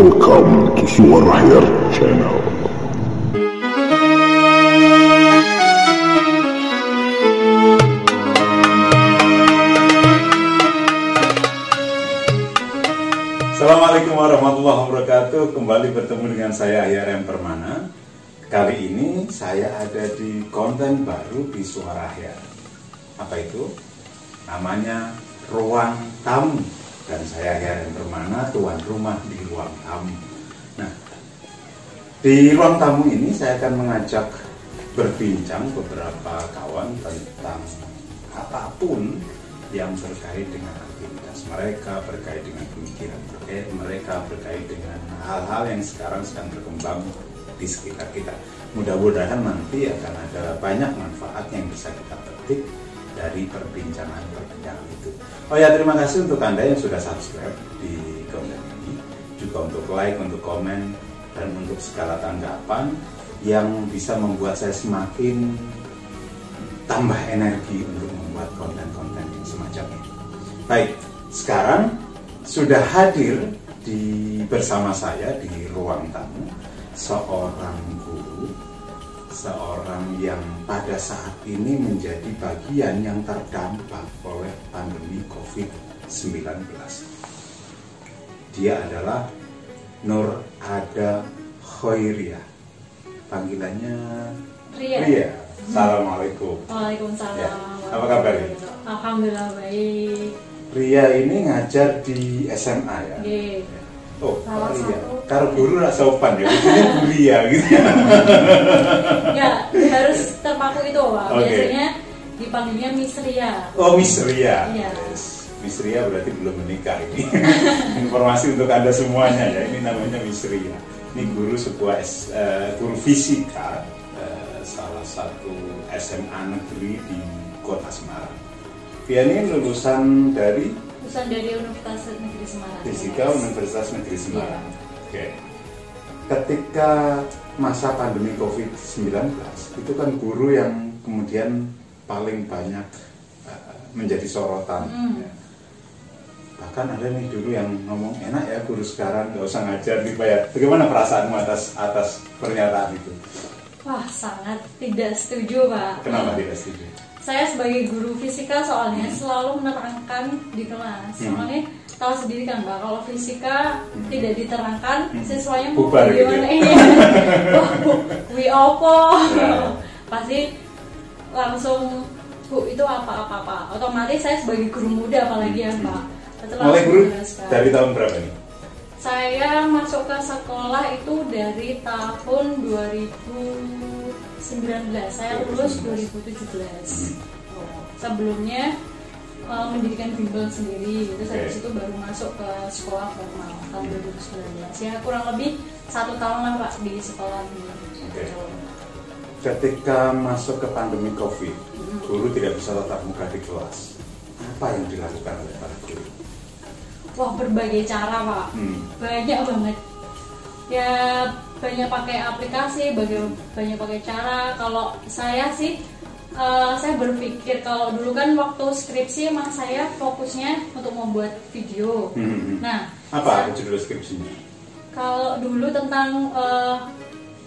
Welcome to Suara Hair Channel. Assalamualaikum warahmatullahi wabarakatuh Kembali bertemu dengan saya Ahyar M. Permana Kali ini saya ada di konten baru di Suara Ahyar Apa itu? Namanya Ruang Tamu Dan saya M. Permana, tuan rumah di Ruang Tamu Nah, di Ruang Tamu ini saya akan mengajak berbincang beberapa kawan tentang apa pun yang terkait dengan aktivitas mereka, terkait dengan pemikiran mereka, terkait dengan hal-hal yang sekarang sedang berkembang di sekitar kita. Mudah-mudahan nanti akan ada banyak manfaat yang bisa kita petik dari perbincangan-perbincangan itu. Oh ya, terima kasih untuk Anda yang sudah subscribe di juga untuk like, untuk komen, dan untuk segala tanggapan yang bisa membuat saya semakin tambah energi untuk membuat konten-konten yang semacam ini. Baik, sekarang sudah hadir di bersama saya di ruang tamu seorang guru, seorang yang pada saat ini menjadi bagian yang terdampak oleh pandemi COVID-19. Dia adalah Nur Ada Khoiriah. Panggilannya Ria. Ria. Assalamualaikum. Waalaikumsalam. Ya. Apa kabar, Ria? Alhamdulillah baik. Ria ini ngajar di SMA ya. Oke. Oh, Salah Ria. Karo guru rak sopan ya, biasanya Bu Ria gitu. Ya, harus terpaku itu, Pak. Oke. Biasanya dipanggilnya Miss Ria. Oh, Miss Ria. Iya. Yes. Miss Ria berarti belum menikah ini. Informasi untuk Anda semuanya ya, ini namanya Miss Ria. Ini guru sebuah eh, guru fisika eh, salah satu SMA negeri di Kota Semarang. Dia ini lulusan dari Lulusan dari Universitas Negeri Semarang. Fisika Universitas Negeri Semarang. Iya. Oke. Ketika masa pandemi COVID-19 itu kan guru yang kemudian paling banyak eh, menjadi sorotan. Hmm. ya. Bahkan ada nih dulu yang ngomong enak ya guru sekarang nggak usah ngajar nih Pak ya. Bagaimana perasaanmu atas atas pernyataan itu? Wah, sangat tidak setuju, Pak. Kenapa tidak setuju? Saya sebagai guru fisika soalnya selalu menerangkan di kelas. Hmm. Soalnya tahu sendiri kan, Pak, kalau fisika tidak diterangkan, Hmm. siswanya mau Bubar gimana Bu, wi opo. Ya. Pasti langsung Bu itu apa-apa-apa. Otomatis saya sebagai guru muda apalagi ya, Pak. Itu Mulai guru dari tahun berapa nih? Saya masuk ke sekolah itu dari tahun 2019. Saya lulus 2017. Oh, Sebelumnya eh, mendirikan bimbel sendiri, terus habis Oke. itu baru masuk ke sekolah formal tahun 2019. Ya kurang lebih satu tahun lah pak di sekolah ini. Oke. Ketika masuk ke pandemi COVID, guru tidak bisa tatap muka di kelas. Apa yang dilakukan oleh para guru? Wah berbagai cara pak. Hmm. banyak banget ya banyak pakai aplikasi banyak banyak pakai cara kalau saya sih eh, saya berpikir kalau dulu kan waktu skripsi emang saya fokusnya untuk membuat video Hmm. nah Apa judul skripsinya? kalau dulu tentang eh,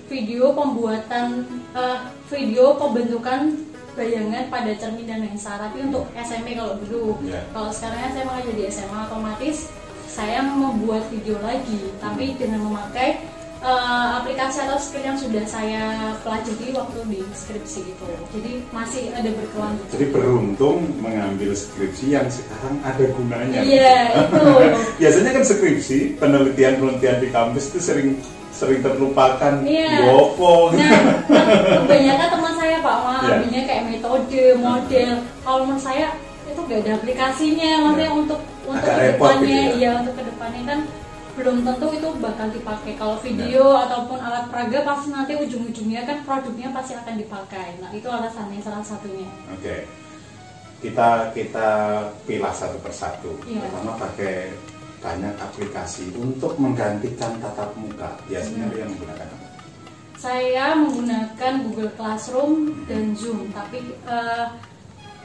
video pembuatan eh, video pembentukan bayangan pada cermin dan lensa tapi untuk SMP kalau dulu Ya. kalau sekarang saya mengajar di SMA otomatis saya membuat video lagi tapi dengan memakai eh, aplikasi atau skill yang sudah saya pelajari waktu di skripsi itu jadi masih ada berkelanjutan Jadi beruntung mengambil skripsi yang sekarang ada gunanya. Iya, itu. Biasanya kan skripsi penelitian-penelitian di kampus itu sering sering terlupakan. Iya. Gopo. Nah, kan kebanyakan teman Pak Iya. ambilnya kayak metode, model. Kalau menurut saya itu gak ada aplikasinya, maksudnya Iya. untuk untuk Agak ke depannya, gitu ya. iya untuk ke depannya kan belum tentu itu bakal dipakai. Kalau video Iya. ataupun alat peraga pasti nanti ujung-ujungnya kan produknya pasti akan dipakai. Nah itu alasannya salah satunya. Oke. Kita kita pilah satu persatu. Iya. Pertama pakai banyak aplikasi untuk menggantikan tatap muka. Biasanya Hmm. yang menggunakan? Saya menggunakan Google Classroom dan Zoom, tapi eh,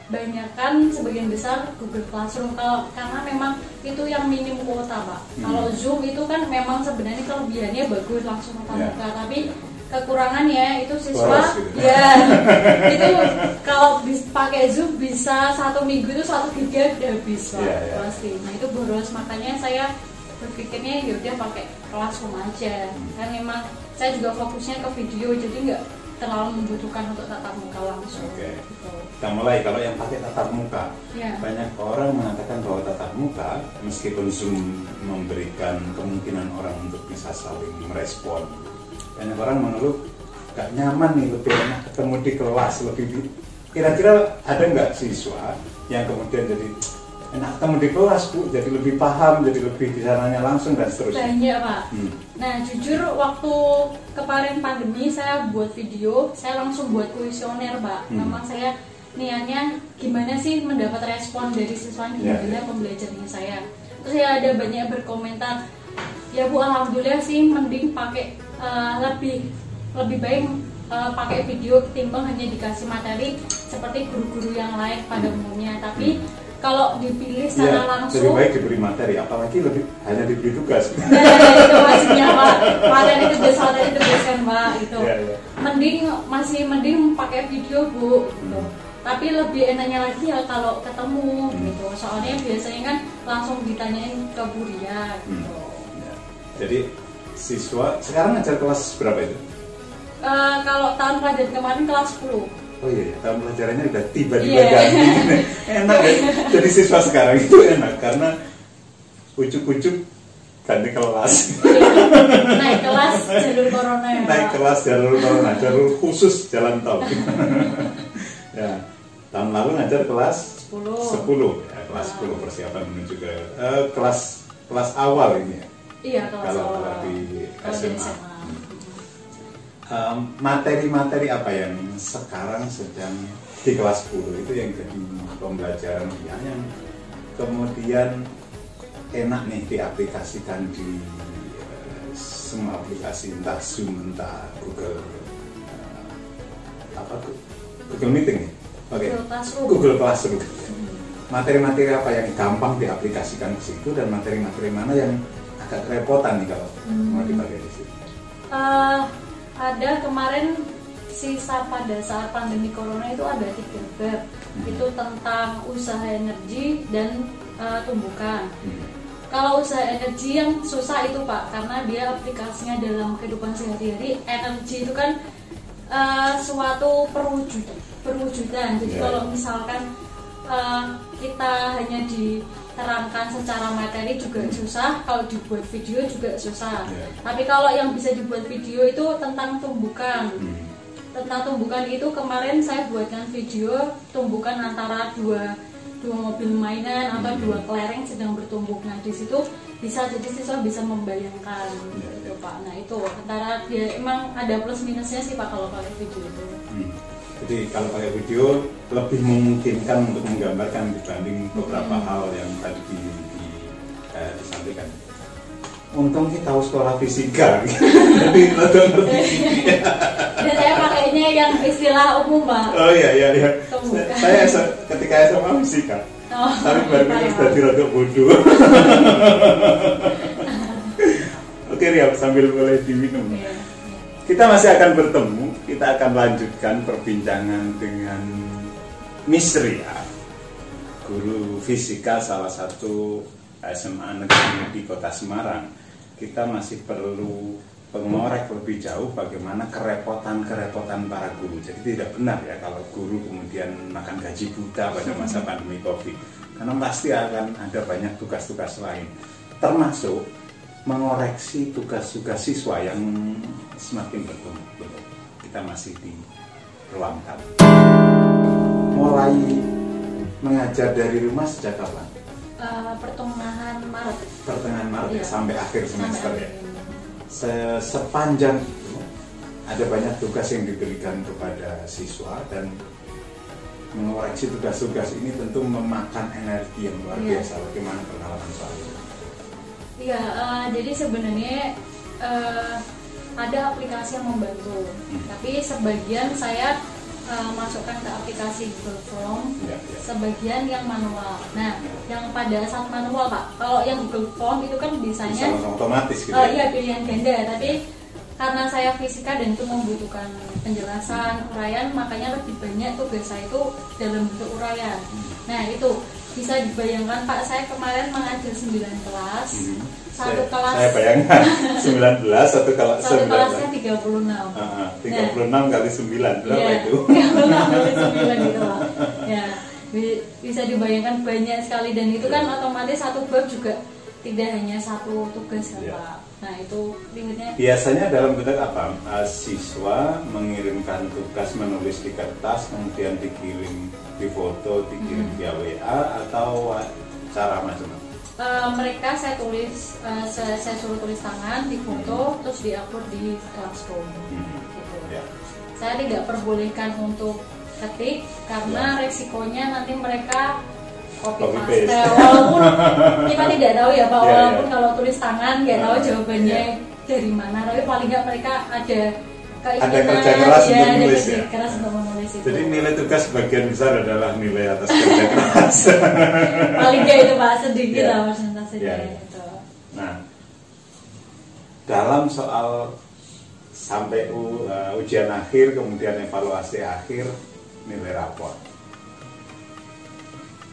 banyakkan sebagian besar Google Classroom kalau karena memang itu yang minim kuota pak. Hmm. Kalau Zoom itu kan memang sebenarnya kelebihannya bagus langsung tatap Ya. muka, tapi kekurangannya itu siswa Boros gitu. ya itu kalau pakai Zoom bisa satu minggu itu satu giga udah habis pak Ya, ya. pasti. Nah itu boros makanya saya berpikirnya ya udah pakai Classroom aja Hmm. kan memang saya juga fokusnya ke video jadi nggak terlalu membutuhkan untuk tatap muka langsung. Oke. Gitu. Kita mulai kalau yang pakai tatap muka. Ya. Banyak orang mengatakan bahwa tatap muka meskipun Zoom memberikan kemungkinan orang untuk bisa saling merespon. Banyak orang mengeluh gak nyaman nih lebih enak ketemu di kelas lebih kira-kira ada nggak siswa yang kemudian jadi enak ketemu di kelas bu jadi lebih paham jadi lebih bisa nanya langsung dan seterusnya Banyak pak. Hmm. Nah jujur waktu kemarin pandemi saya buat video, saya langsung buat kuesioner pak. Hmm. Memang saya niatnya gimana sih mendapat respon dari siswa Ya, gimana ya. pembelajarannya saya. Terus ya ada banyak berkomentar, ya bu alhamdulillah sih mending pakai eh, lebih lebih baik eh, pakai video ketimbang hanya dikasih materi seperti guru-guru yang lain pada umumnya. Tapi kalau dipilih secara Ya, langsung lebih baik diberi materi apalagi lebih hanya diberi tugas. Nah, itu maksudnya pak. Materi tugas materi tugas kan pak gitu. Iya, iya. mending masih mending pakai video bu gitu. Tapi lebih enaknya lagi ya kalau ketemu Hmm. gitu. Soalnya biasanya kan langsung ditanyain ke Buria gitu. Ya. jadi siswa sekarang ngajar kelas berapa itu? Eh, kalau tahun pelajaran kemarin kelas 10 Oh iya, tahun pelajarannya udah tiba-tiba Iya. ganti. enak ya. Jadi siswa sekarang itu enak karena ucuk-ucuk ganti kelas. naik kelas jalur corona ya Naik kelas jalur corona, jalur khusus jalan tol. ya, tahun lalu ngajar kelas 10 10 ya, kelas 10 persiapan menuju ke eh, kelas kelas awal ini ya. iya kelas Kalau awal. kalau di Kalau di materi-materi apa yang sekarang sedang di kelas 10 itu yang jadi pembelajaran dia yang kemudian enak nih diaplikasikan di eh, semua aplikasi entah Zoom entah Google eh, apa tuh? Google Meeting ya? Oke. Google Classroom. Google Classroom. Materi-materi apa yang gampang diaplikasikan ke situ dan materi-materi mana yang agak kerepotan nih kalau mau dipakai di situ. Eh, ada kemarin sisa pada saat pandemi corona itu ada tiga bab Hmm. itu tentang usaha energi dan eh, tumbukan. Hmm. Kalau usaha energi yang susah itu pak karena dia aplikasinya dalam kehidupan sehari-hari energi itu kan eh, suatu perwujudan perwujudan. Jadi Ya. kalau misalkan eh, kita hanya diterangkan secara materi juga susah, kalau dibuat video juga susah. Ya. Tapi kalau yang bisa dibuat video itu tentang tumbukan. Hmm. Tentang tumbukan itu kemarin saya buatkan video tumbukan antara dua dua mobil mainan atau Hmm. dua kelereng sedang bertumbuk. Nah di situ bisa jadi siswa bisa membayangkan Ya, gitu ya. pak. Nah itu antara dia emang ada plus minusnya sih pak kalau pakai video itu. Hmm. Jadi kalau pakai video lebih memungkinkan untuk menggambarkan dibanding beberapa Hmm. hal yang tadi di, di, eh, disampaikan. Untung kita tahu sekolah fisika, jadi lebih ngerti. Dan saya pakainya yang istilah umum pak. Oh iya iya iya. Saya se- ketika SMA fisika, Oh, tapi baru iya. ini sudah rada bodoh. Oke Riam, sambil mulai diminum. Iya, iya. Kita masih akan bertemu, kita akan lanjutkan perbincangan dengan Miss Ria, guru fisika salah satu SMA negeri di kota Semarang. Kita masih perlu pengorek lebih jauh bagaimana kerepotan-kerepotan para guru. Jadi tidak benar ya kalau guru kemudian makan gaji buta pada masa pandemi COVID. Karena pasti akan ada banyak tugas-tugas lain. Termasuk mengoreksi tugas-tugas siswa yang semakin bertumpuk. Kita masih di ruang tamu. Mulai mengajar dari rumah sejak kapan? Eh, pertengahan Maret. Pertengahan Maret ya, Iya. sampai akhir semester Sampai ya. Se- Sepanjang itu ada banyak tugas yang diberikan kepada siswa dan mengoreksi tugas-tugas ini tentu memakan energi yang luar Iya. biasa. Bagaimana pengalaman soal itu? Iya, eh, jadi sebenarnya eh, ada aplikasi yang membantu, Hmm. tapi sebagian saya uh, masukkan ke aplikasi Google Form Ya, ya. sebagian yang manual nah yang pada saat manual pak kalau yang Google Form itu kan Bisa bisanya otomatis gitu. Ya? iya pilihan ganda, tapi karena saya fisika dan itu membutuhkan penjelasan uraian, makanya lebih banyak tugas saya itu dalam bentuk uraian. Nah itu bisa dibayangkan Pak, saya kemarin mengajar 9 kelas, Hmm. satu saya, kelas Saya bayangkan 19 satu kelas satu kelasnya 36 Ah, ah, 36 kali 9 berapa Iya, itu? 36 kali 9 gitu Pak. Ya, bi- bisa dibayangkan banyak sekali dan itu kan Iya. otomatis satu bab juga tidak hanya satu tugas kan Iya. Pak. Nah itu limitnya Biasanya dalam bentuk apa? Eh, siswa mengirimkan tugas menulis di kertas, kemudian dikirim di foto, dikirim Hmm. via WA atau cara macam-macam. Uh, mereka saya tulis uh, saya, saya suruh tulis tangan di foto terus diupload di classroom Hmm. gitu. Ya. saya tidak perbolehkan untuk ketik karena resikonya nanti mereka copy Copy paste paste. walaupun kita tidak tahu ya pak Ya, ya. walaupun kalau tulis tangan nggak tahu Ah, jawabannya ya. dari mana tapi paling nggak mereka ada Ada kerja keras ya, untuk menulis ya. keras untuk menulis itu Jadi nilai tugas sebagian besar adalah nilai atas kerja keras. paling nggak itu pak sedikit Ya. lah persentasenya Ya, ya. gitu. Nah, dalam soal sampai u- uh, ujian akhir, kemudian evaluasi akhir, nilai rapor.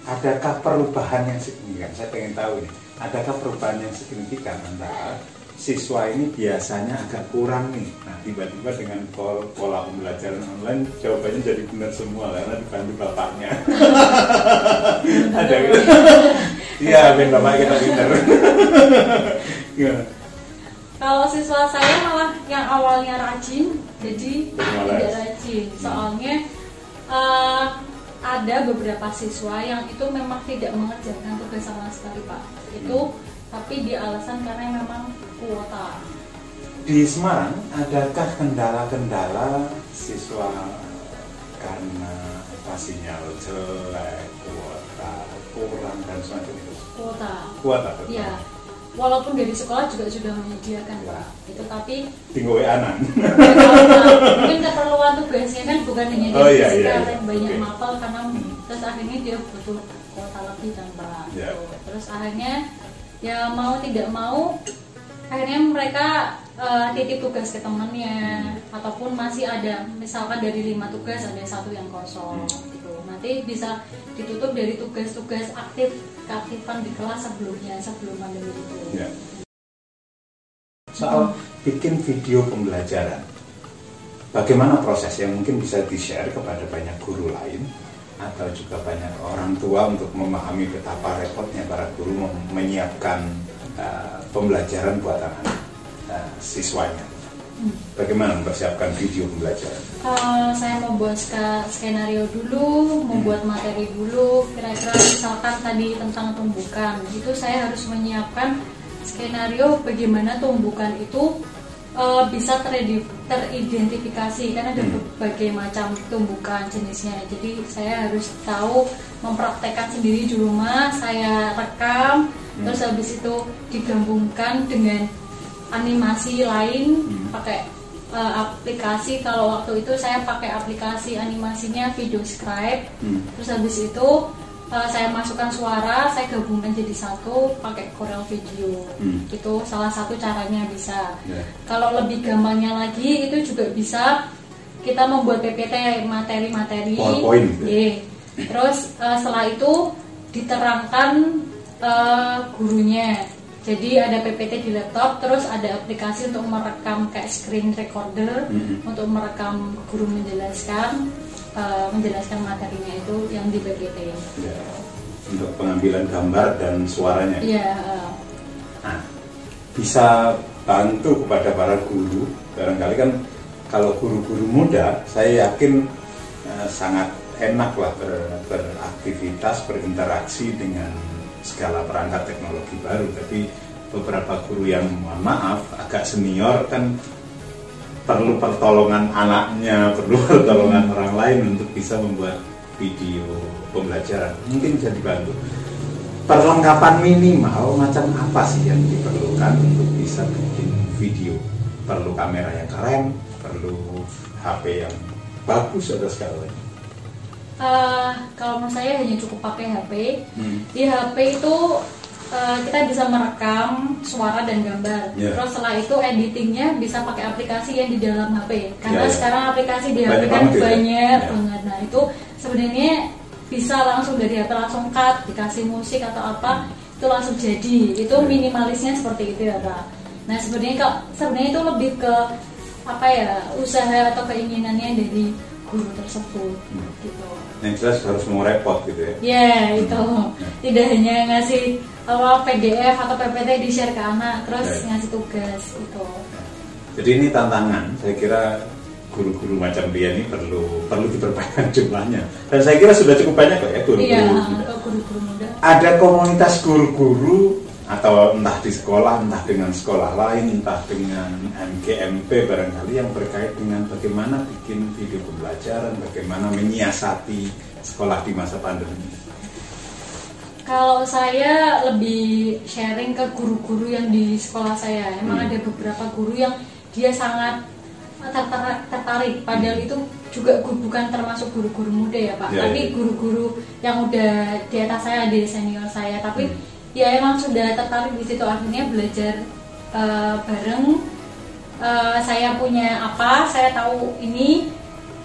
Adakah perubahan yang signifikan? Saya pengen tahu ini. Adakah perubahan yang signifikan antara siswa ini biasanya agak kurang nih. Nah, tiba-tiba dengan pol- pola pembelajaran online jawabannya jadi benar semua karena dibantu bapaknya. Ada gitu. Iya, ben bapak kita pintar. Gimana? Kalau siswa saya malah yang awalnya rajin, jadi tidak rajin. Soalnya eh, ada beberapa siswa yang itu memang tidak mengerjakan tugas sama sekali pak. Itu tapi di alasan karena memang kuota. Di Semarang, adakah kendala-kendala siswa karena apa sinyal jelek, kuota kurang dan semacam itu? Kuota. Kuota betul. Ya, walaupun dari sekolah juga sudah menyediakan pak. Itu tapi Tinggal anan. ya, mungkin keperluan tugasnya kan bukan hanya dia Oh, iya, iya, iya. banyak Oke. mapel karena Hmm. terus akhirnya dia butuh kuota lebih pak. Ya. Gitu. Terus akhirnya ya mau tidak mau akhirnya mereka eh, titip tugas ke temannya ataupun masih ada misalkan dari lima tugas ada satu yang kosong Hmm. gitu nanti bisa ditutup dari tugas-tugas aktif keaktifan di kelas sebelumnya sebelum pandemi itu Ya. Soal bikin video pembelajaran, bagaimana proses yang mungkin bisa di-share kepada banyak guru lain atau juga banyak orang tua untuk memahami betapa repotnya para guru menyiapkan uh, pembelajaran buat anak uh, siswanya. Hmm. Bagaimana mempersiapkan video pembelajaran? Eh, saya membuat skenario dulu, membuat materi dulu. Kira-kira misalkan tadi tentang tumbukan, itu saya harus menyiapkan skenario bagaimana tumbukan itu eh, bisa teridentifikasi karena ada Hmm. berbagai macam tumbukan jenisnya. Jadi saya harus tahu mempraktekkan sendiri di rumah. Saya rekam, Hmm. terus habis itu digabungkan dengan animasi lain Hmm. pakai uh, aplikasi kalau waktu itu saya pakai aplikasi animasinya video scribe Hmm. terus habis itu uh, saya masukkan suara saya gabungkan jadi satu pakai Corel Video Hmm. itu salah satu caranya bisa Ya. kalau lebih gampangnya lagi itu juga bisa kita membuat PPT materi-materi PowerPoint ya? Iya. terus uh, setelah itu diterangkan uh, gurunya jadi ada PPT di laptop terus ada aplikasi untuk merekam kayak screen recorder Mhm. untuk merekam guru menjelaskan uh, menjelaskan materinya itu yang di PPT Ya. Untuk pengambilan gambar dan suaranya. Iya, uh, Nah, bisa bantu kepada para guru. Barangkali kan kalau guru-guru muda, saya yakin eh, sangat enak lah ber- beraktivitas, berinteraksi dengan segala perangkat teknologi baru. Tapi beberapa guru yang mohon maaf agak senior kan perlu pertolongan anaknya, perlu pertolongan orang lain untuk bisa membuat video pembelajaran. Mungkin bisa dibantu perlengkapan minimal macam apa sih yang diperlukan untuk bisa bikin video perlu kamera yang keren perlu HP yang bagus atau sekarang? Eh, kalau menurut saya hanya cukup pakai HP. Hmm. Di HP itu eh, kita bisa merekam suara dan gambar. Ya. Terus setelah itu editingnya bisa pakai aplikasi yang di dalam HP. Karena Ya, ya. sekarang aplikasi di HP Banyak kan banget ya. banyak Ya. banget. Nah itu sebenarnya bisa langsung dari HP langsung cut, dikasih musik atau apa itu langsung jadi. Itu Ya. minimalisnya seperti itu ya Pak. Nah sebenarnya kok sebenarnya itu lebih ke apa ya usaha atau keinginannya dari guru tersebut Hmm. gitu. Yang jelas harus mau repot gitu ya. Ya itu tidak hanya ngasih apa PDF atau PPT di share ke anak terus Ya. ngasih tugas gitu. Jadi ini tantangan. Saya kira guru-guru macam dia ini perlu perlu diperbanyak jumlahnya. Dan saya kira sudah cukup banyak kok ya guru-guru. Iya guru-guru muda. Ada komunitas guru-guru atau entah di sekolah, entah dengan sekolah lain, entah dengan MGMP barangkali yang berkait dengan bagaimana bikin video pembelajaran, bagaimana menyiasati sekolah di masa pandemi. Kalau saya lebih sharing ke guru-guru yang di sekolah saya, emang Hmm. ada beberapa guru yang dia sangat tertarik, padahal itu juga bukan termasuk guru-guru muda ya pak, Ya, tapi ya. guru-guru yang udah di atas saya, di senior saya, tapi Hmm. Ya emang sudah tertarik di situ akhirnya belajar eh, bareng. Eh, saya punya apa, saya tahu ini,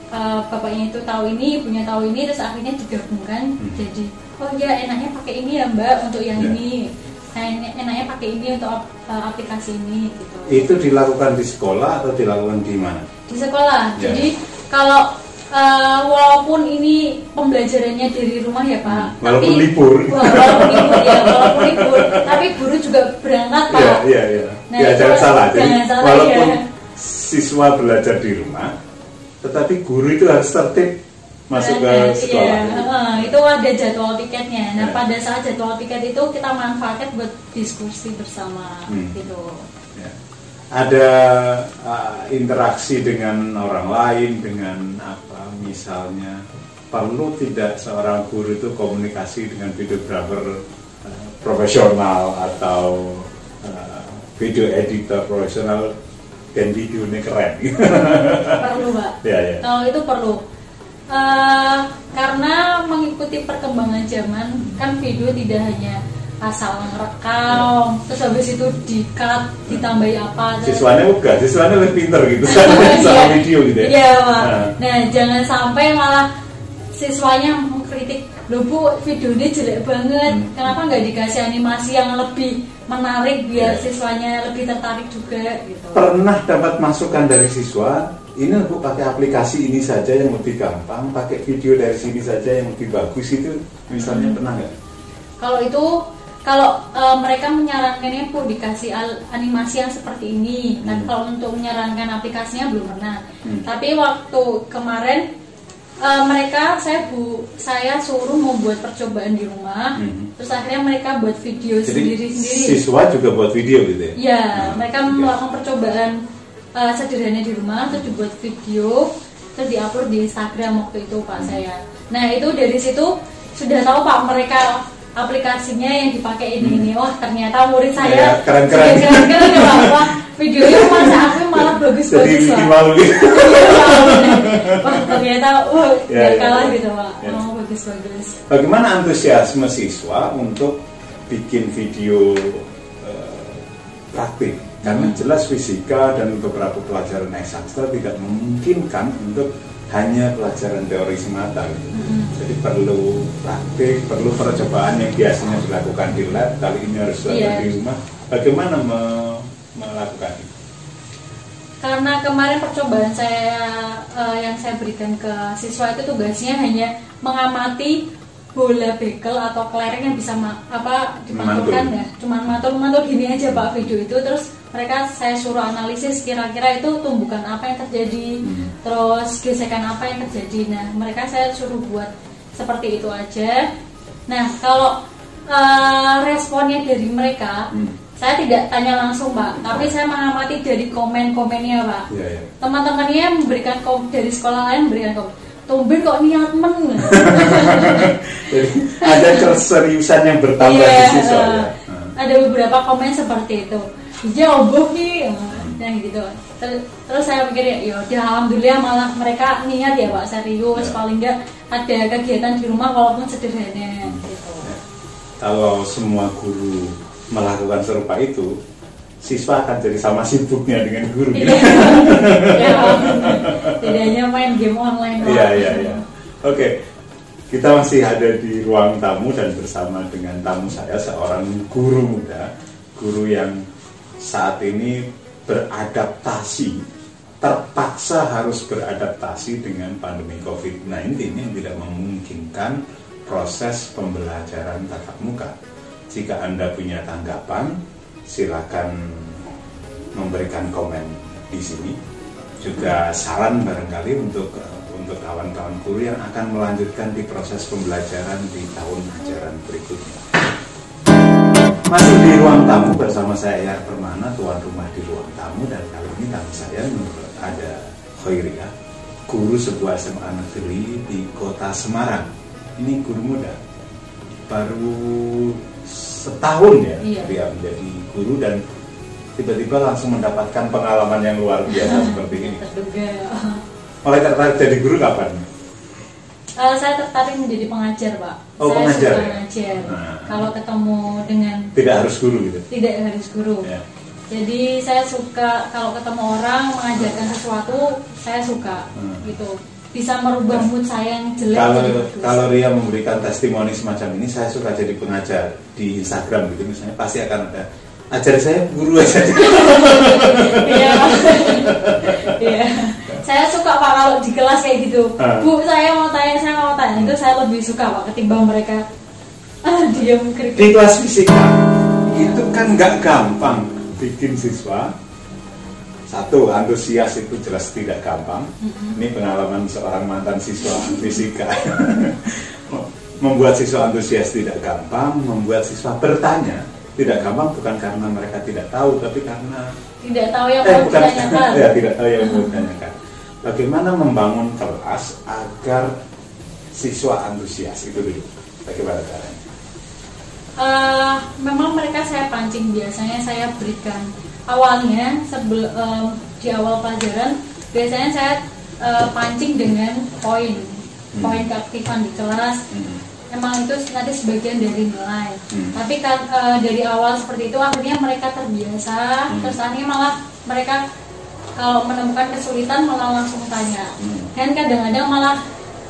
eh, bapaknya itu tahu ini, ibunya tahu ini, terus akhirnya digabungkan Hmm. jadi oh ya enaknya pakai ini ya mbak untuk yang Ya. ini nah en- enaknya pakai ini untuk ap- aplikasi ini gitu Itu dilakukan di sekolah atau dilakukan di mana? di sekolah Ya. jadi kalau eh, walaupun ini pembelajarannya dari rumah ya pak. Walaupun libur. Wah, walaupun libur ya walaupun libur tapi guru juga berangkat pak Iya, iya, iya. Nah, ya, jangan salah. Jadi jangan salah, walaupun ya. siswa belajar di rumah, tetapi guru itu harus tertib masuk ke Berangkat, sekolah. iya. Itu ada jadwal tiketnya. Nah, Ya. pada saat jadwal tiket itu kita manfaatkan buat diskusi bersama Hmm. gitu. Ya. Ada uh, interaksi dengan orang lain, dengan apa misalnya perlu tidak seorang guru itu komunikasi dengan videographer uh, profesional atau uh, video editor profesional dan videonya keren. perlu, Pak. ya ya. Kalau itu perlu. Eh, karena mengikuti perkembangan zaman kan video tidak hanya asal ngerekam terus habis itu di cut ditambahi apa terus- Siswanya enggak, siswanya lebih pinter gitu Iya. sama video gitu ya. Iya, Pak. Nah. Nah, jangan sampai malah siswanya mengkritik, "Loh, Bu, video ini jelek banget. Hmm. Kenapa nggak dikasih animasi yang lebih menarik biar Iya. siswanya lebih tertarik juga?" gitu. Pernah dapat masukan dari siswa, ini aku pakai aplikasi ini saja yang lebih gampang, pakai video dari sini saja yang lebih bagus itu misalnya Hmm. pernah nggak? Kalau itu kalau eh, mereka menyarankannya Bu dikasih al- animasi yang seperti ini. Nah, Hmm. kalau untuk menyarankan aplikasinya belum pernah. Hmm. Tapi waktu kemarin eh, mereka saya Bu saya suruh membuat percobaan di rumah. Hmm. Terus akhirnya mereka buat video Jadi sendiri-sendiri. siswa juga buat video gitu ya? Ya, Nah, mereka oke. melakukan percobaan eh, sederhana di rumah, terus dibuat video, terus diupload di Instagram waktu itu pak Hmm. saya. Nah itu dari situ sudah tahu pak mereka aplikasinya yang dipakai ini ini. Wah ternyata murid Hmm. Ya, saya keren-keren. juga keren-keren ya pak. Wah videonya masa aku malah Jadi bagus-bagus bikin pak. malu gitu. Iya. Wah ternyata wah Ya, ya, kalah ya. gitu pak. Ya. Oh bagus-bagus. Bagaimana antusiasme siswa untuk bikin video eh, praktik? Karena Hmm. jelas fisika dan beberapa pelajaran eksakta tidak memungkinkan untuk hanya pelajaran teori semata. gitu. Hmm. Jadi perlu praktik, perlu percobaan yang biasanya dilakukan di lab, kali ini harus dilakukan Iya. di rumah. Bagaimana me- melakukan itu? Karena kemarin percobaan saya eh, yang saya berikan ke siswa itu tugasnya hanya mengamati bola bekel atau kelereng yang bisa ma- apa dipantulkan Mantul. ya. Cuman mantul-mantul gini aja Pak video itu terus mereka saya suruh analisis kira-kira itu tumbukan apa yang terjadi, Hmm. terus gesekan apa yang terjadi. Nah, mereka saya suruh buat seperti itu aja. Nah, kalau eh, responnya dari mereka Hmm. saya tidak tanya langsung Pak, tapi saya mengamati dari komen-komennya Pak. Iya, iya. Teman-temannya memberikan kom dari sekolah lain memberikan komen. Tumben kok niat men. Ada keseriusan yang bertambah Iya, di siswa. eh, ya. Hmm. Ada beberapa komen seperti itu. Iya, oboh nih. nah gitu Ter- terus saya mikir ya ya udah alhamdulillah malah mereka niat ya pak serius Ya. paling enggak ada kegiatan di rumah walaupun sederhana gitu Kalau semua guru melakukan serupa itu, siswa akan jadi sama sibuknya dengan guru. Iya. ya, tidak hanya main game online. Iya iya iya. Oke, kita masih ada di ruang tamu dan bersama dengan tamu saya seorang guru muda, guru yang saat ini beradaptasi, terpaksa harus beradaptasi dengan pandemi COVID-19 yang tidak memungkinkan proses pembelajaran tatap muka. Jika Anda punya tanggapan, silakan memberikan komen di sini juga saran barangkali untuk untuk kawan-kawan guru yang akan melanjutkan di proses pembelajaran di tahun ajaran berikutnya. Masih di ruang tamu bersama saya Yar Permana, tuan rumah di ruang tamu dan kali ini tamu saya menurut ada Khairia, guru sebuah SMA negeri di kota Semarang. Ini guru muda, baru setahun ya Iya. dia menjadi guru dan tiba-tiba langsung mendapatkan pengalaman yang luar biasa seperti ini. Mulai tertarik jadi guru kapan? Eh, saya tertarik menjadi pengajar pak Oh, saya pengajar suka ya? mengajar Nah. kalau ketemu dengan Tidak harus guru gitu. tidak harus guru Ya. jadi saya suka kalau ketemu orang mengajarkan sesuatu saya suka Hmm. gitu bisa merubah mood saya yang jelek Kalau bagus. kalau Ria memberikan testimoni semacam ini, saya suka jadi pengajar di Instagram gitu misalnya pasti akan ada ajar saya guru aja. Iya. Iya. Saya suka Pak kalau di kelas kayak gitu. Ah. Bu, saya mau tanya, saya mau tanya. Itu saya lebih suka Pak ketimbang mereka ah diam di kelas fisika itu kan nggak gampang bikin siswa satu antusias itu jelas tidak gampang. Ini pengalaman seorang mantan siswa fisika. Membuat siswa antusias tidak gampang membuat siswa bertanya. Tidak gampang bukan karena mereka tidak tahu tapi karena Tidak tahu yang eh mau bukan. ditanyakan. ya tidak tahu yang mau ditanyakan. Bagaimana membangun kelas agar siswa antusias itu dulu bagaimana caranya? Eh, memang mereka saya pancing. Biasanya saya berikan awalnya sebel em, di awal pelajaran biasanya saya eh, pancing dengan poin Hmm. poin keaktifan di kelas Hmm. emang itu nanti sebagian dari nilai Hmm. tapi kan eh, dari awal seperti itu akhirnya mereka terbiasa Hmm. terus akhirnya malah mereka kalau menemukan kesulitan malah langsung tanya Hmm. dan kadang-kadang malah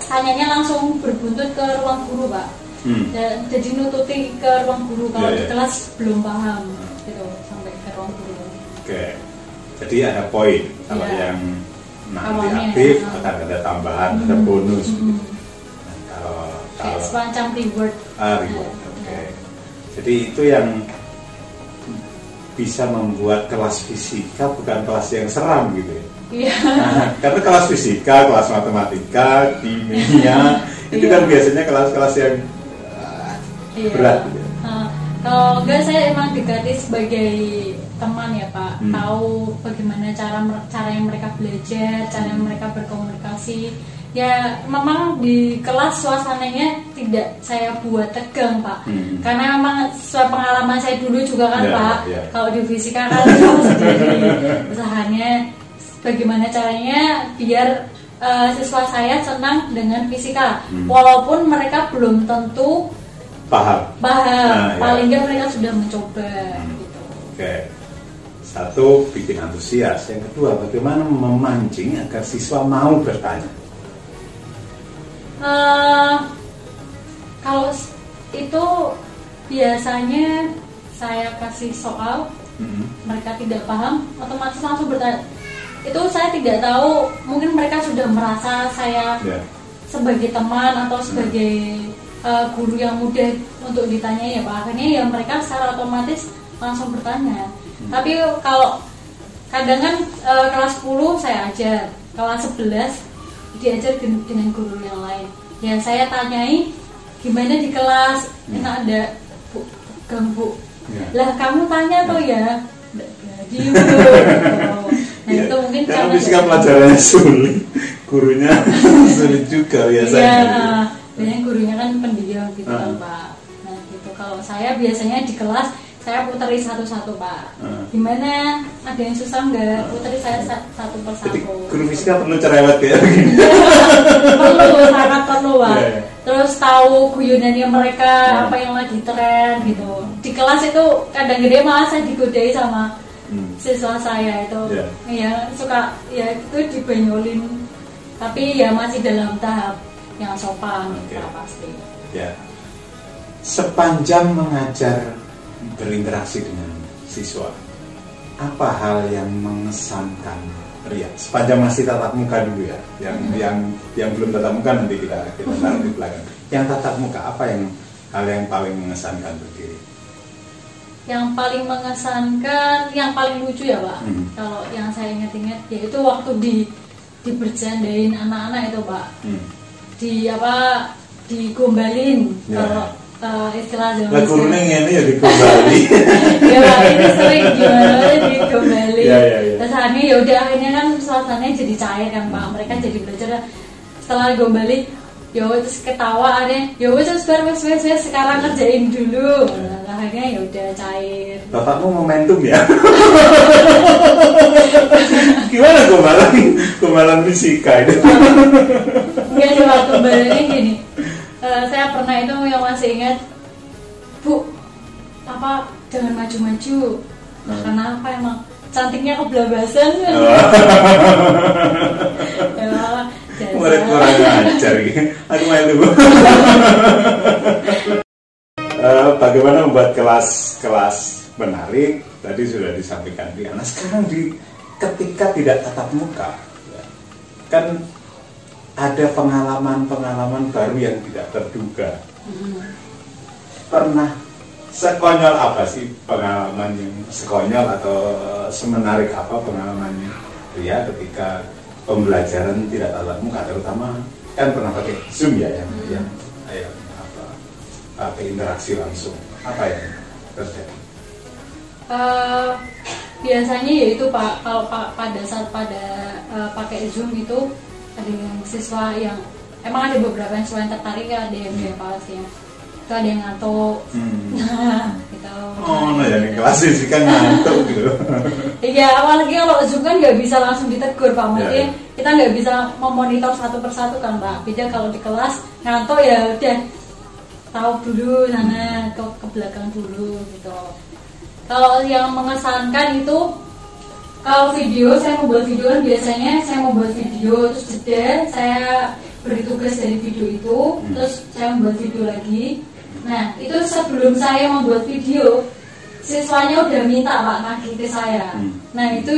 tanyanya langsung berbuntut ke ruang guru pak Hmm. dan jadi nututi ke ruang guru kalau Iya, di iya. kelas belum paham gitu Oke, jadi ada poin kalau Iya. yang nanti Awalnya, aktif ya. akan ada tambahan, ada Hmm. bonus. Hmm. Nah, kalau kayak kalau semacam reward ah, reward, Iya. oke. Jadi itu yang bisa membuat kelas fisika bukan kelas yang seram gitu ya. iya Nah, karena kelas fisika, kelas matematika, kimia itu Iya. kan biasanya kelas-kelas yang ah, Iya. berat gitu ya. Nah, kalau enggak saya emang dekati sebagai teman ya Pak, Hmm. tahu bagaimana cara cara yang mereka belajar, cara yang mereka berkomunikasi. Ya memang di kelas suasananya tidak saya buat tegang Pak, Hmm. karena memang sesuai pengalaman saya dulu juga kan Ya, Pak. ya. Kalau di fisika kan tahu sendiri usahanya bagaimana caranya biar eh, siswa saya senang dengan fisika, Hmm. walaupun mereka belum tentu Paham? paham Nah, ya. paling nggak mereka sudah mencoba Hmm. gitu Oke, satu bikin antusias. Yang kedua, bagaimana memancing agar siswa mau bertanya. Eh, kalau itu biasanya saya kasih soal Mhm. mereka tidak paham otomatis langsung bertanya itu saya tidak tahu mungkin mereka sudah merasa saya Ya. sebagai teman atau sebagai eh, guru yang mudah untuk ditanya ya pak akhirnya ya mereka secara otomatis langsung bertanya tapi kalau kadang kan eh, kelas 10 saya ajar kelas 11 diajar dengan guru yang lain yang saya tanyai gimana di kelas enak ada bu pegang bu Ya. lah kamu tanya tuh ya Nggak jadi. Gitu. nah Ya, itu mungkin karena karena fisika dari- pelajarannya sulit, gurunya sulit juga biasanya. Iya, gitu. biasanya gurunya kan pendiam gitu kan Ah. pak. Nah gitu kalau saya biasanya di kelas saya puteri satu-satu pak Hmm. gimana ada yang susah nggak puteri saya sa- satu Jadi persatu guru fisika perlu cerewet ya perlu sangat perlu pak Iya, iya. terus tahu guyonannya mereka Hmm. apa yang lagi tren gitu di kelas itu kadang gede malah saya digodai sama Hmm. siswa saya itu Iya. ya suka ya itu dibanyolin tapi ya masih dalam tahap yang sopan gitu pasti Ya. Sepanjang mengajar berinteraksi dengan siswa, apa hal yang mengesankan Ria? Sepanjang masih tatap muka dulu ya, yang yang yang belum tatap muka nanti kita kita taruh di belakang. Yang tatap muka apa yang hal yang paling mengesankan bagi yang paling mengesankan yang paling lucu ya pak Hmm. kalau yang saya ingat-ingat yaitu waktu di dibercandain anak-anak itu pak Hmm. di apa digombalin Ya. kalau eh, istilah zaman guru sekarang. ini ya dikembali. ya Pak, ini sering gimana digombalin Ya, ya, ya. terus akhirnya ya udah akhirnya kan suasananya jadi cair kan pak mereka jadi belajar setelah digombalin ya terus ketawa akhirnya ya wes wes wes wes wes sekarang kerjain dulu Nah, akhirnya ya udah cair Bapakmu momentum ya. Gimana gombalan gombalan fisika itu? Sih waktu gombalinnya gini eh, saya pernah itu yang masih ingat bu apa jangan maju-maju nah, Hmm. kenapa emang cantiknya kebelabasan ya, dasar. Murid kurang ajar gitu. Aku main dulu. Eh, bagaimana membuat kelas-kelas menarik? Tadi sudah disampaikan Riana. Sekarang di ketika tidak tatap muka, ya, kan ada pengalaman-pengalaman baru yang tidak terduga. Hmm. Pernah sekonyol apa sih pengalaman yang sekonyol atau semenarik apa pengalamannya Ria ketika pembelajaran tidak tatap muka terutama kan pernah pakai zoom ya yang yang yang apa pakai interaksi langsung apa yang terjadi Eh, biasanya yaitu pak kalau pak pada saat pada eh, pakai zoom itu ada yang siswa yang emang ada beberapa yang yang tertarik ada yang pasti ya itu ada yang ngantuk. Hmm. gitu. Oh nah jadi kelas sih kan ngantuk gitu. Iya, apalagi kalau Zoom kan nggak bisa langsung ditegur Pak. Mungkin Ya, ya. kita nggak bisa memonitor satu persatu kan Pak. Beda kalau di kelas ngantuk ya udah tahu dulu sana ke, ke belakang dulu gitu. Kalau yang mengesankan itu kalau video saya membuat video kan biasanya saya membuat video terus jeda saya beri tugas dari video itu Hmm. terus saya membuat video lagi nah itu sebelum saya membuat video siswanya udah minta pak nagih ke saya Hmm. nah itu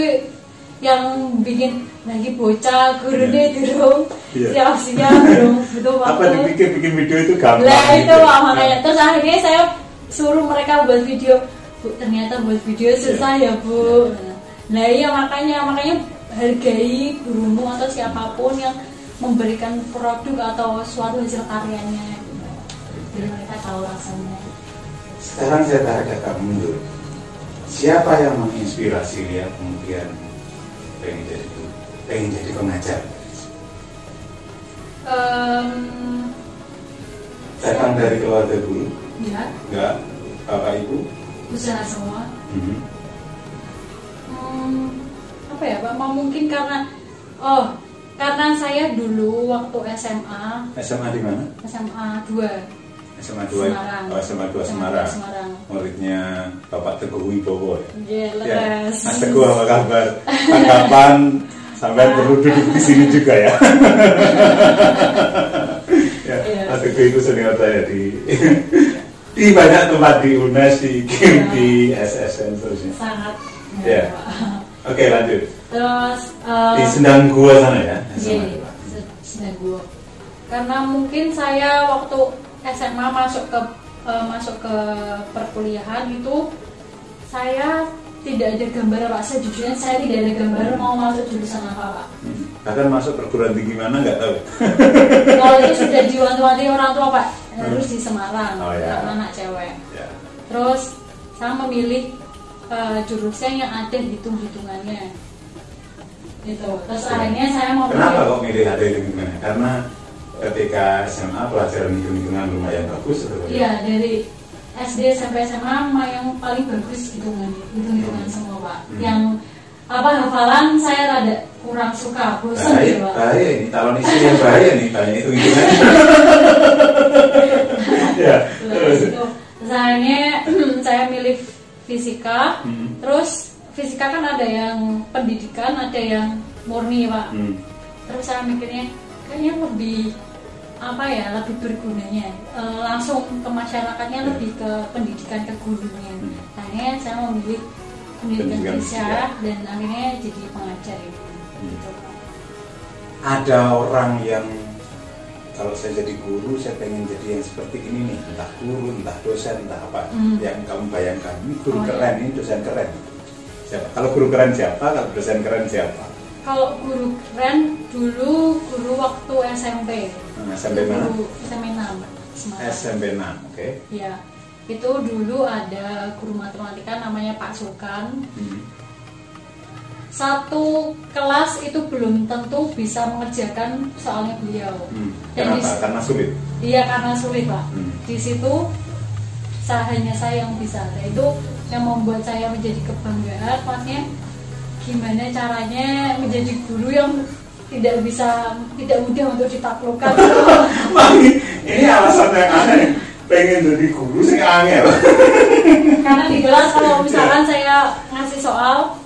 yang bikin lagi bocah guru Iya. deh durung Iya. siap-siap belum betul apa waktu dipikir bikin video itu gampang lah itu gitu. pak makanya terus akhirnya saya suruh mereka buat video bu ternyata buat video susah ya bu nah iya makanya makanya hargai gurumu atau siapa pun yang memberikan produk atau suatu hasil karyanya. Gitu. biar mereka tahu rasanya. Sekarang saya tarik agak mundur. Siapa yang menginspirasi dia kemudian pengen jadi pengen jadi pengajar? Em, datang dari keluarga guru? Ya enggak? Bapak ibu? Usaha semua. Mhm. Hmm, apa ya Pak? Mungkin karena oh karena saya dulu waktu SMA SMA di mana SMA 2 SMA 2 Semarang. oh SMA 2 SMA Semarang Semarang. muridnya Bapak Teguh Wibowo ya Jelas. Ya, Mas Teguh apa kabar? Tanggapan sampai perlu duduk di sini juga ya. ya Iya. Mas Teguh itu senior saya di di banyak tempat di UNES, di GIM, Iya. di SSN seterusnya. Sangat. Ya. Oke lanjut. Terus eh, Di Sendang Gua sana ya. Iya, se- sedang gua. Karena mungkin saya waktu SMA masuk ke eh, masuk ke perkuliahan itu saya tidak ada gambar pak sejujurnya saya tidak ada gambar mau masuk jurusan apa pak Hmm. Bahkan masuk perguruan tinggi mana nggak tahu. kalau itu sudah diwanti-wanti orang tua pak harus di Semarang Oh, ya. karena anak cewek Ya. terus saya memilih eh, jurusan yang ada hitung-hitungannya. Gitu. Terus akhirnya saya mau Kenapa kok milih ada hitung-hitungannya? Karena ketika SMA pelajaran hitung-hitungan lumayan bagus atau? Iya dari SD sampai SMA yang paling bagus hitungan hitung hitungan semua pak. Hmm. yang apa hafalan saya rada kurang suka bosan bahaya, gitu pak. bahaya ini. Calon istri yang bahaya nih tanya itu hitungan. Ya Terus. itu ada yang murni pak Hmm. terus saya mikirnya kayaknya lebih apa ya lebih bergunanya Eh, langsung ke masyarakatnya Ya. lebih ke pendidikan ke gurunya Hmm. akhirnya saya memilih pendidikan sejarah dan akhirnya jadi pengajar ini Hmm. gitu ada orang yang kalau saya jadi guru saya pengen jadi yang seperti ini nih entah guru entah dosen entah apa Hmm. yang kamu bayangkan ini guru Oh, keren iya. ini dosen keren siapa kalau guru keren siapa kalau dosen keren siapa kalau guru keren dulu guru waktu SMP Nah, SMP mana? SMP 6 Semarang. SMP 6 oke Ya, itu dulu ada guru matematika namanya Pak Sukan. Hmm. Satu kelas itu belum tentu bisa mengerjakan soalnya beliau. Hmm. Dan kenapa di- karena sulit Iya karena sulit pak. Hmm. Di situ saya hanya saya yang bisa. Nah, itu yang membuat saya menjadi kebanggaan. Maksudnya gimana caranya menjadi guru yang tidak bisa tidak mudah untuk ditaklukkan. Ini, alasan yang aneh pengen jadi guru sih angel Karena di kelas kalau misalkan saya ngasih soal,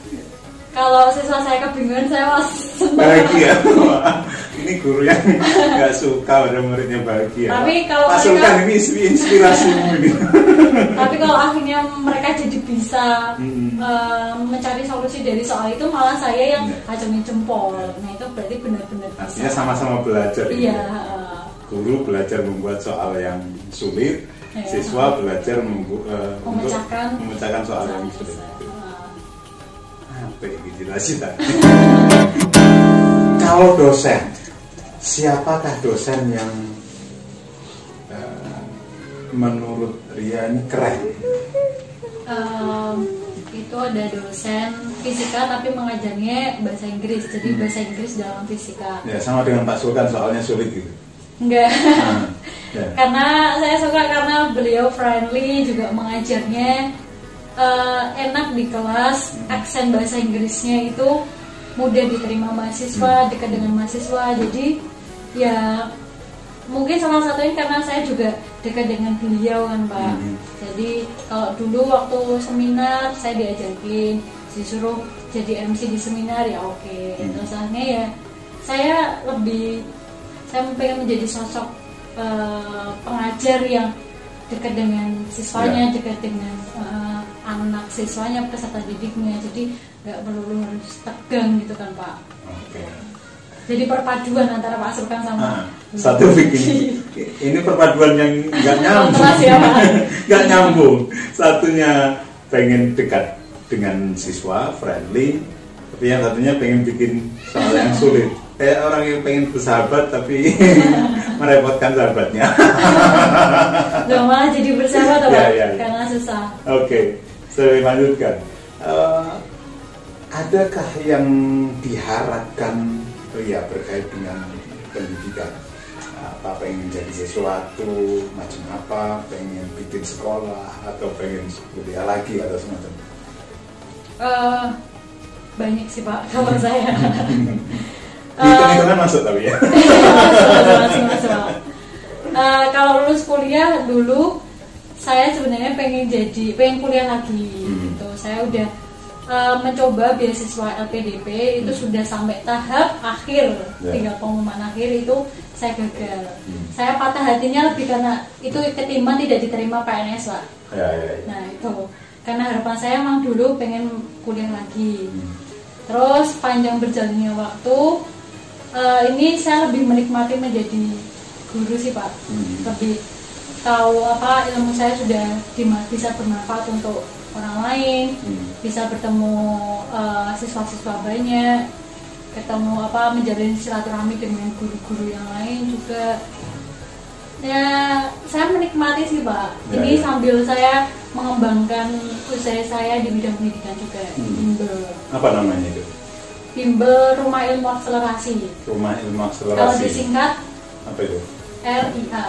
kalau siswa saya kebingungan saya masih bahagia ini guru yang nggak suka ada muridnya bahagia Tapi kalau masukkan mereka- ini inspirasimu ini Tapi kalau akhirnya mereka jadi bisa Hmm. eh, mencari solusi dari soal itu, malah saya yang Iya. acamin jempol. Nah itu berarti benar-benar bisa. artinya sama-sama belajar. Iya. eh, guru belajar membuat soal yang sulit Iya. siswa belajar membu- eh, untuk Memecahkan memecahkan soal yang sulit bisa. Apa ini jelasin tadi kalau dosen siapakah dosen yang eh, menurut Ria ini keren? Em, itu ada dosen fisika tapi mengajarnya bahasa Inggris. Jadi Hmm. bahasa Inggris dalam fisika. Ya sama dengan Pak Sultan soalnya sulit gitu. Enggak. Nah, ya. karena saya suka karena beliau friendly juga mengajarnya eh, enak di kelas. Aksen bahasa Inggrisnya itu mudah diterima mahasiswa dekat dengan mahasiswa. Jadi ya mungkin salah satunya karena saya juga dekat dengan beliau kan pak. Mhm. jadi kalau dulu waktu seminar saya diajakin disuruh jadi MC di seminar ya oke. Mhm. terus akhirnya ya saya lebih saya pengen menjadi sosok eh, pengajar yang dekat dengan siswanya, dekat dengan eh, anak siswanya, peserta didiknya. Jadi nggak perlu harus tegang gitu kan Pak. Oke. Jadi perpaduan antara Pak Sulkan sama Nah, satu bikin ini perpaduan yang nggak nyambung ya, nggak nyambung satunya pengen dekat dengan siswa friendly tapi yang satunya pengen bikin soal yang sulit kayak orang yang pengen bersahabat tapi merepotkan sahabatnya Loh, malah jadi bersahabat Ya, Pak, ya, ya. karena susah. oke saya lanjutkan Eh, adakah yang diharapkan ya berkait dengan pendidikan apa pengen jadi sesuatu macam apa pengen bikin sekolah atau pengen kuliah lagi atau semacam Eh, banyak sih Pak kalau saya. hitung hitungan masuk tapi ya Masuk, masuk, masuk, Pak. Eh, kalau lulus kuliah dulu saya sebenarnya pengen jadi pengen kuliah lagi Hmm. gitu saya udah eh, mencoba beasiswa LPDP itu sudah sampai tahap akhir Ya. tinggal pengumuman akhir itu saya gagal Hmm. saya patah hatinya lebih karena itu ketimbang tidak diterima PNS pak ya ya, ya. nah itu karena harapan saya emang dulu pengen kuliah lagi Hmm. Terus panjang berjalannya waktu eh, ini saya lebih menikmati menjadi guru sih pak, Hmm. lebih tahu apa ilmu saya sudah bisa bermanfaat untuk orang lain, Hmm. bisa bertemu eh, siswa-siswa banyak, ketemu apa menjalin silaturahmi dengan guru-guru yang lain juga. Ya saya menikmati sih pak. Ya, ini ya. sambil saya mengembangkan usaha saya di bidang pendidikan juga. Hmm. Bimbel. apa namanya itu Bimbel Rumah Ilmu Akselerasi. rumah ilmu Kalau akselerasi disingkat apa itu RIA.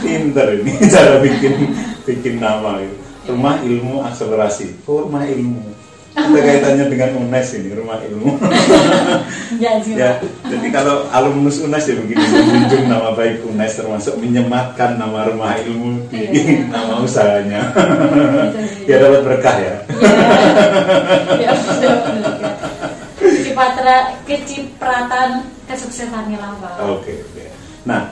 Pinter ini cara bikin bikin nama itu. Rumah Ilmu Akselerasi. Oh, rumah ilmu. Ada kaitannya dengan UNES ini, rumah ilmu. Ya, ya, jadi kalau alumnus UNES ya begini, menjunjung nama baik UNES termasuk menyematkan nama rumah ilmu di Iya. nama usahanya. Ya dapat berkah ya. ya betul. Kecipatra, kecipratan kesuksesannya lah Pak. Oke, oke. Nah,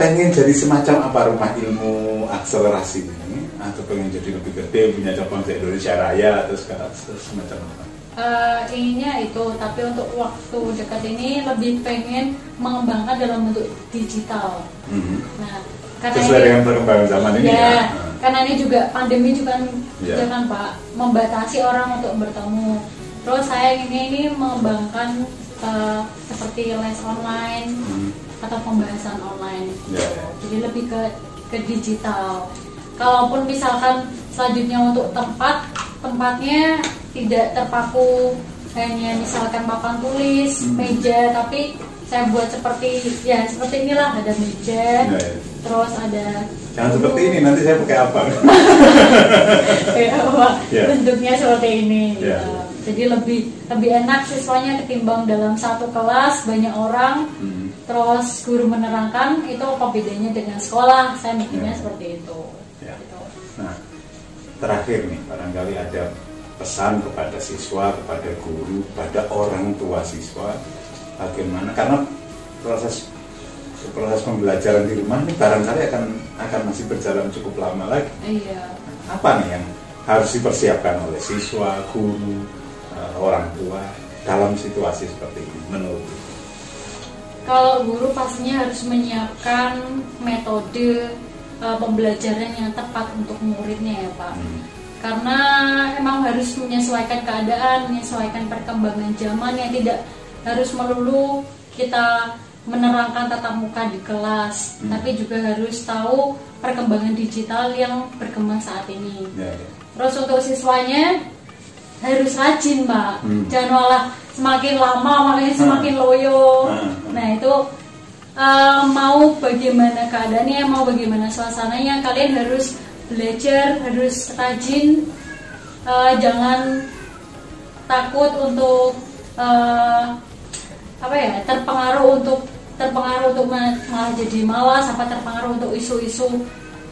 pengen jadi semacam apa rumah ilmu akselerasi ini? Atau pengen jadi lebih gede, punya cabang di Indonesia Raya atau segala semacam apa? Eh, inginnya itu, tapi untuk waktu dekat ini lebih pengen mengembangkan dalam bentuk digital. Mhm. Nah, karena Sesuai ini, dengan perkembangan zaman ini ya, ya. karena ini juga pandemi juga kan, Ya. ya Pak, membatasi orang untuk bertemu. Terus saya ini ini mengembangkan eh, seperti les online Hmm. atau pembahasan online. Ya, ya. Jadi lebih ke ke digital. Kalaupun misalkan selanjutnya untuk tempat, tempatnya tidak terpaku hanya misalkan papan tulis, Hmm. meja, tapi saya buat seperti ya seperti inilah ada meja, Ya, ya. terus ada Jangan seperti ini, nanti saya pakai apa? kayak apa, Ya. bentuknya seperti ini. Ya. gitu. Jadi lebih lebih enak siswanya ketimbang dalam satu kelas banyak orang, Hmm. terus guru menerangkan itu apa bedanya dengan sekolah? Saya mikirnya Ya. seperti itu. Ya. Gitu. Nah, terakhir nih, barangkali ada pesan kepada siswa, kepada guru, kepada orang tua siswa, bagaimana? Karena proses proses pembelajaran di rumah ini barangkali akan akan masih berjalan cukup lama lagi. Iya. Apa nih yang harus dipersiapkan oleh siswa, guru, eh, orang tua dalam situasi seperti ini menurut? Kalau guru pastinya harus menyiapkan metode uh, pembelajaran yang tepat untuk muridnya ya Pak. Hmm. Karena emang harus menyesuaikan keadaan, menyesuaikan perkembangan zaman yang tidak harus melulu kita menerangkan tatap muka di kelas, Hmm. tapi juga harus tahu perkembangan digital yang berkembang saat ini. Ya, ya. Terus untuk siswanya harus rajin, Mbak. Hmm. Jangan malah semakin lama makanya semakin loyo. Hmm. Nah, itu eh, mau bagaimana keadaannya, mau bagaimana suasananya, kalian harus belajar, harus rajin. Eh, jangan takut untuk eh, apa ya terpengaruh untuk terpengaruh untuk ma- malah jadi malas apa terpengaruh untuk isu-isu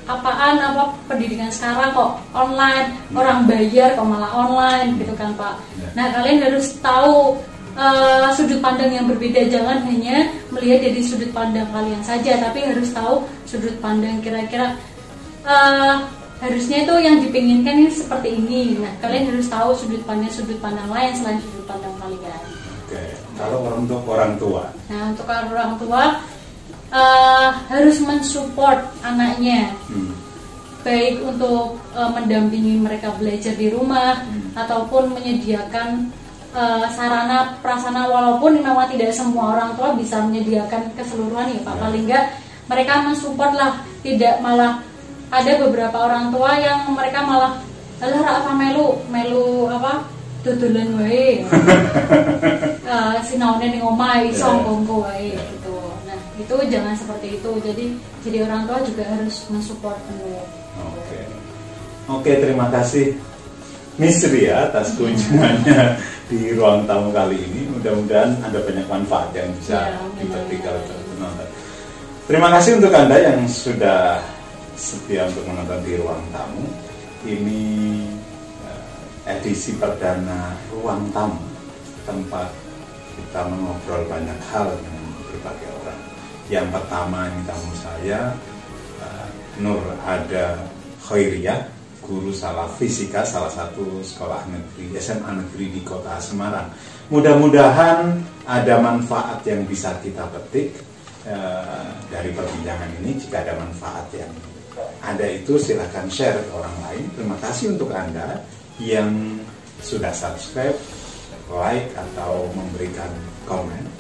apaan? Apa pendidikan sekarang kok online? Orang bayar kok malah online gitu kan pak. Ya. nah kalian harus tahu eh, sudut pandang yang berbeda. Jangan hanya melihat dari sudut pandang kalian saja tapi harus tahu sudut pandang kira-kira eh, harusnya itu yang dipinginkan ini seperti ini. Nah kalian harus tahu sudut pandang sudut pandang lain selain sudut pandang kalian. Oke, kalau untuk orang tua, Nah, untuk orang tua eh, harus mensupport anaknya, hmm. baik untuk eh, mendampingi mereka belajar di rumah Hmm. ataupun menyediakan eh, sarana prasarana walaupun memang tidak semua orang tua bisa menyediakan keseluruhan ya Pak. Ya. Paling enggak mereka mensupport lah, tidak malah ada beberapa orang tua yang mereka malah alah apa melu melu apa dodolan wae uh, sinaune ning omah iso Ya. ngongko wae gitu. Itu jangan seperti itu. Jadi jadi orang tua juga harus mensupport penuh. Oke. Oke, terima kasih Miss Ria atas kunjungannya di ruang tamu kali ini. Mudah-mudahan ada banyak manfaat yang bisa Ya, dipetik oleh penonton. Terima kasih untuk Anda yang sudah setia untuk menonton di ruang tamu. Ini eh, edisi perdana ruang tamu tempat kita mengobrol banyak hal dengan berbagai orang. Yang pertama ini tamu saya eh, Nur Ada Khairiyah, guru salah fisika salah satu sekolah negeri SMA negeri di kota Semarang. Mudah-mudahan ada manfaat yang bisa kita petik eh, dari perbincangan ini. Jika ada manfaat yang ada itu silahkan share ke orang lain. Terima kasih untuk Anda yang sudah subscribe, like atau memberikan komen.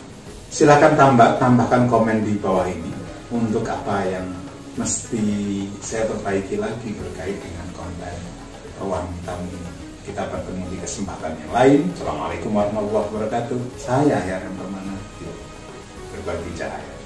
Silahkan tambah tambahkan komen di bawah ini untuk apa yang mesti saya perbaiki lagi berkait dengan konten ruang tamu. Kita bertemu di kesempatan yang lain. Assalamualaikum warahmatullahi wabarakatuh. Saya Heran Permana. Berbagi cahaya.